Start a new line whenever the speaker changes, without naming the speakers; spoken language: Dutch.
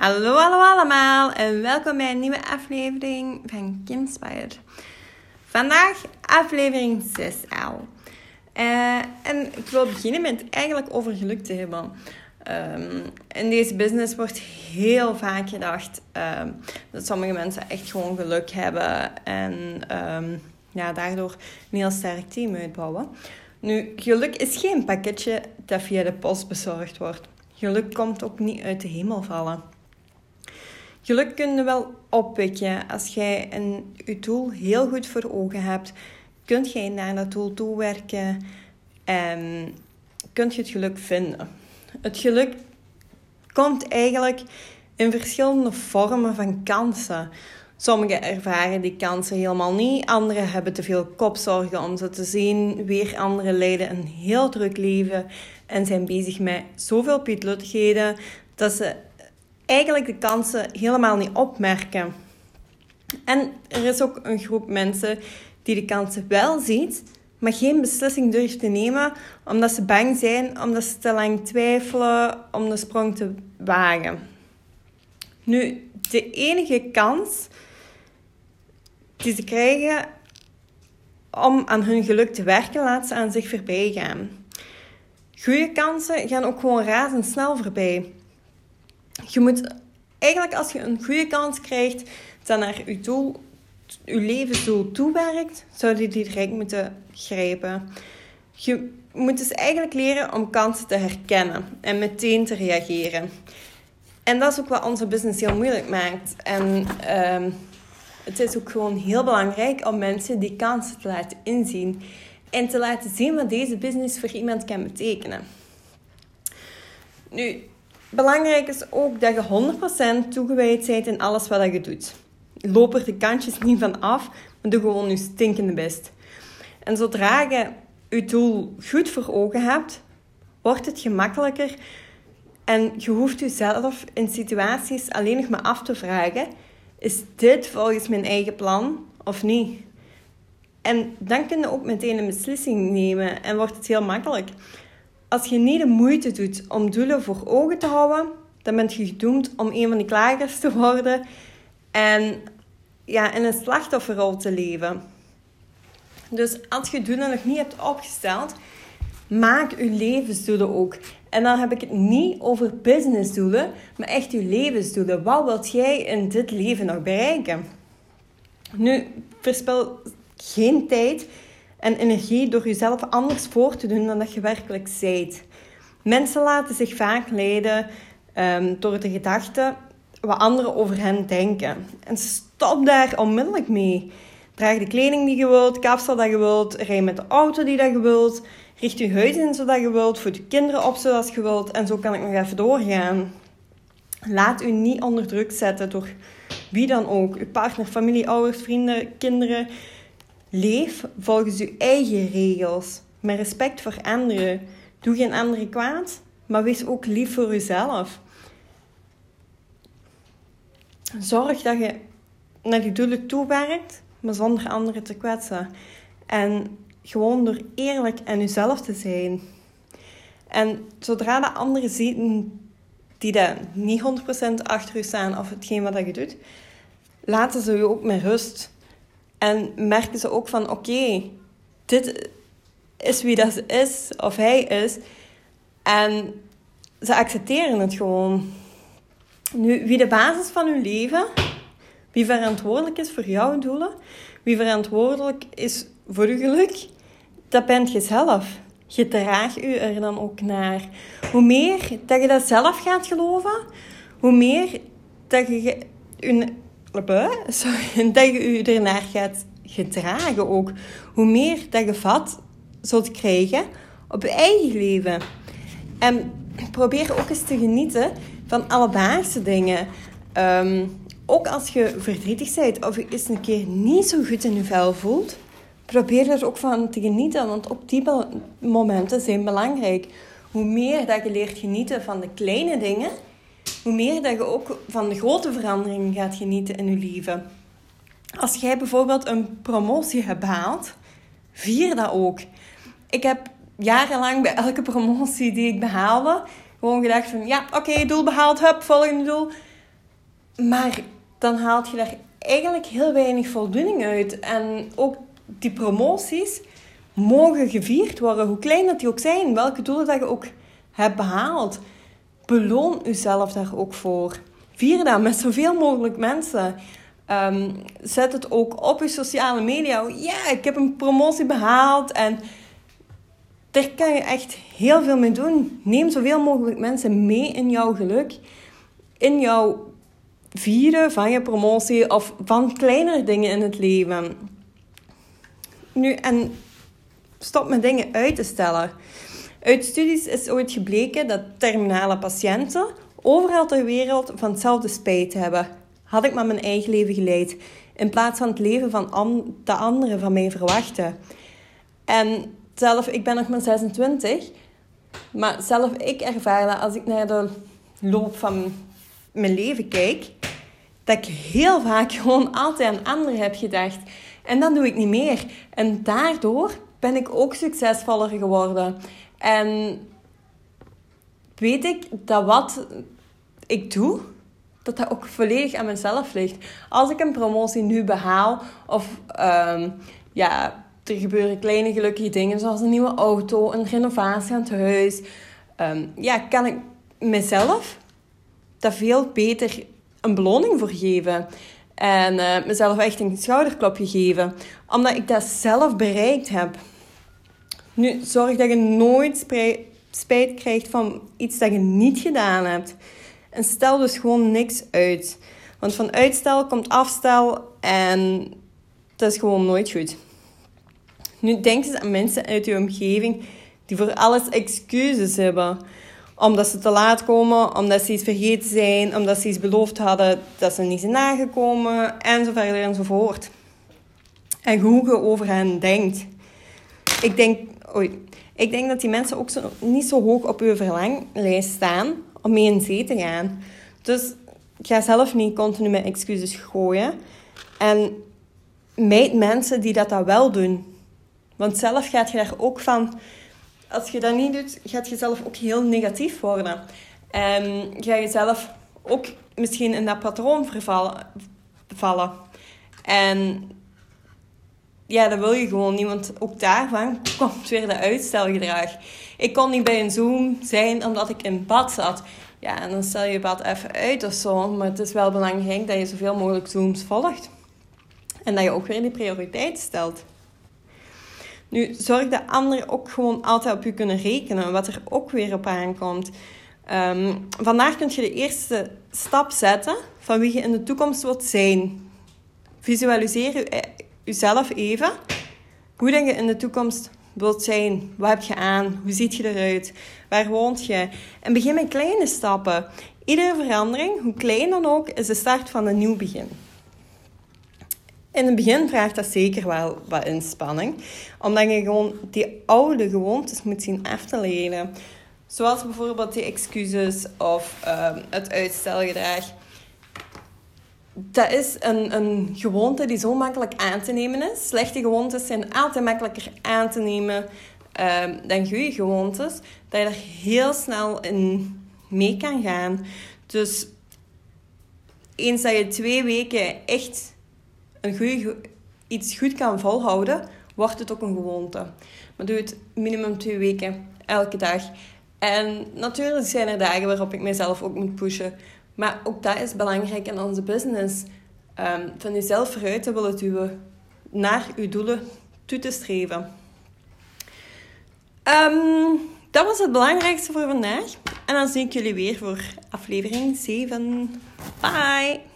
Hallo, hallo allemaal en welkom bij een nieuwe aflevering van Kinspired. Vandaag aflevering 6 al. Uh, en ik wil beginnen met eigenlijk over geluk te hebben. Um, in deze business wordt heel vaak gedacht um, dat sommige mensen echt gewoon geluk hebben en um, ja, daardoor een heel sterk team uitbouwen. Nu, geluk is geen pakketje dat via de post bezorgd wordt. Geluk komt ook niet uit de hemel vallen. Geluk kun je wel opwekken als jij een, je doel heel goed voor ogen hebt. Kunt jij naar dat doel toewerken en kunt je het geluk vinden. Het geluk komt eigenlijk in verschillende vormen van kansen. Sommigen ervaren die kansen helemaal niet. Anderen hebben te veel kopzorgen om ze te zien. Weer anderen leiden een heel druk leven en zijn bezig met zoveel pietluttigheden dat ze eigenlijk de kansen helemaal niet opmerken. En er is ook een groep mensen die de kansen wel ziet, maar geen beslissing durft te nemen omdat ze bang zijn, omdat ze te lang twijfelen om de sprong te wagen. Nu, de enige kans die ze krijgen om aan hun geluk te werken, laat ze aan zich voorbij gaan. Goede kansen gaan ook gewoon razendsnel voorbij. Je moet eigenlijk als je een goede kans krijgt dat naar je doel, je levensdoel toewerkt, zou je die direct moeten grijpen. Je moet dus eigenlijk leren om kansen te herkennen en meteen te reageren. En dat is ook wat onze business heel moeilijk maakt. En um, het is ook gewoon heel belangrijk om mensen die kansen te laten inzien. En te laten zien wat deze business voor iemand kan betekenen. Nu, belangrijk is ook dat je 100% toegewijd bent in alles wat je doet. Loop er de kantjes niet van af, maar doe gewoon je stinkende best. En zodra je je doel goed voor ogen hebt, wordt het gemakkelijker en je hoeft jezelf in situaties alleen nog maar af te vragen is dit volgens mijn eigen plan of niet? En dan kun je ook meteen een beslissing nemen en wordt het heel makkelijk. Als je niet de moeite doet om doelen voor ogen te houden, dan ben je gedoemd om een van die klagers te worden en ja, in een slachtofferrol te leven. Dus als je doelen nog niet hebt opgesteld, maak je levensdoelen ook. En dan heb ik het niet over businessdoelen, maar echt je levensdoelen. Wat wilt jij in dit leven nog bereiken? Nu, verspil geen tijd en energie door jezelf anders voor te doen dan dat je werkelijk zijt. Mensen laten zich vaak leiden um, door de gedachte wat anderen over hen denken. En stop daar onmiddellijk mee. Draag de kleding die je wilt, kapsel dat je wilt, rij met de auto die dat je wilt. Richt je huis in zodat je wilt, voed je kinderen op zoals je wilt. En zo kan ik nog even doorgaan. Laat u niet onder druk zetten door wie dan ook. Uw partner, familie, ouders, vrienden, kinderen. Leef volgens uw eigen regels. Met respect voor anderen. Doe geen anderen kwaad, maar wees ook lief voor uzelf. Zorg dat je naar die doelen toewerkt, maar zonder anderen te kwetsen. En gewoon door eerlijk en jezelf te zijn. En zodra de anderen zien die daar niet 100% achter je staan of hetgeen wat je doet, laten ze je ook met rust. En merken ze ook van oké, dit is wie dat is of hij is. En ze accepteren het gewoon. Nu, wie de basis van uw leven, wie verantwoordelijk is voor jouw doelen, wie verantwoordelijk is voor uw geluk, dat bent je zelf. Je draagt u er dan ook naar. Hoe meer dat je dat zelf gaat geloven, hoe meer dat je je, dat je je ernaar gaat gedragen ook. Hoe meer dat je vat zult krijgen op je eigen leven. En probeer ook eens te genieten van alledaagse dingen. Um, ook als je verdrietig bent of je eens een keer niet zo goed in je vel voelt, probeer er ook van te genieten, want op die momenten zijn belangrijk. Hoe meer dat je leert genieten van de kleine dingen, hoe meer dat je ook van de grote veranderingen gaat genieten in je leven. Als jij bijvoorbeeld een promotie hebt behaald, vier dat ook. Ik heb jarenlang bij elke promotie die ik behaalde, gewoon gedacht van ja, oké, doel behaald, hup, volgende doel. maar dan haalt je daar eigenlijk heel weinig voldoening uit. En ook die promoties mogen gevierd worden, hoe klein dat die ook zijn, welke doelen dat je ook hebt behaald. Beloon jezelf daar ook voor. Vier dat met zoveel mogelijk mensen. Ehm, zet het ook op je sociale media. Ja, ik heb een promotie behaald en daar kan je echt heel veel mee doen. Neem zoveel mogelijk mensen mee in jouw geluk, in jouw vieren van je promotie of van kleinere dingen in het leven. Nu, en stop met dingen uit te stellen. Uit studies is ooit gebleken dat terminale patiënten overal ter wereld van hetzelfde spijt hebben. Had ik maar mijn eigen leven geleid, in plaats van het leven van de anderen van mij verwachten. En zelf, ik ben nog maar 26, maar zelf ik ervaar dat als ik naar de loop van mijn leven kijk, dat ik heel vaak gewoon altijd aan anderen heb gedacht. En dat doe ik niet meer. En daardoor ben ik ook succesvoller geworden. En weet ik dat wat ik doe, dat dat ook volledig aan mezelf ligt. Als ik een promotie nu behaal, of um, ja, er gebeuren kleine gelukkige dingen, zoals een nieuwe auto, een renovatie aan het huis, um, ja, kan ik mezelf daar veel beter een beloning voor geven. En uh, mezelf echt een schouderklopje geven. Omdat ik dat zelf bereikt heb. Nu, zorg dat je nooit spijt krijgt van iets dat je niet gedaan hebt. En stel dus gewoon niks uit. Want van uitstel komt afstel en dat is gewoon nooit goed. Nu denk eens aan mensen uit je omgeving die voor alles excuses hebben. Omdat ze te laat komen, omdat ze iets vergeten zijn, omdat ze iets beloofd hadden dat ze niet zijn nagekomen, en zo verder en zo voort. En hoe je over hen denkt. Ik denk, oei, ik denk dat die mensen ook niet zo hoog op uw verlanglijst staan om mee in zee te gaan. Dus ga zelf niet continu met excuses gooien. En meet mensen die dat, dat wel doen. Want zelf gaat je daar ook van... Als je dat niet doet, gaat je zelf ook heel negatief worden. En ga je zelf ook misschien in dat patroon vervallen. En ja, dat wil je gewoon niet, want ook daarvan komt weer de uitstelgedrag. Ik kon niet bij een Zoom zijn omdat ik in bad zat. Ja, en dan stel je bad even uit of zo. Maar het is wel belangrijk dat je zoveel mogelijk Zooms volgt. En dat je ook weer die prioriteit stelt. Nu, zorg dat anderen ook gewoon altijd op je kunnen rekenen, wat er ook weer op aankomt. Um, vandaag kun je de eerste stap zetten van wie je in de toekomst wilt zijn. Visualiseer je, jezelf even hoe je in de toekomst wilt zijn. Wat heb je aan? Hoe ziet je eruit? Waar woont je? En begin met kleine stappen. Iedere verandering, hoe klein dan ook, is de start van een nieuw begin. In het begin vraagt dat zeker wel wat inspanning, omdat je gewoon die oude gewoontes moet zien af te leren. Zoals bijvoorbeeld die excuses of uh, het uitstelgedrag. Dat is een, een gewoonte die zo makkelijk aan te nemen is. Slechte gewoontes zijn altijd makkelijker aan te nemen uh, dan goede gewoontes. Dat je er heel snel in mee kan gaan. Dus eens dat je twee weken echt een goede, iets goed kan volhouden, wordt het ook een gewoonte. Maar doe het minimum twee weken, elke dag. En natuurlijk zijn er dagen waarop ik mezelf ook moet pushen. Maar ook dat is belangrijk in onze business. Um, van jezelf vooruit te willen duwen. Naar je doelen toe te streven. Um, dat was het belangrijkste voor vandaag. En dan zie ik jullie weer voor aflevering 7. Bye!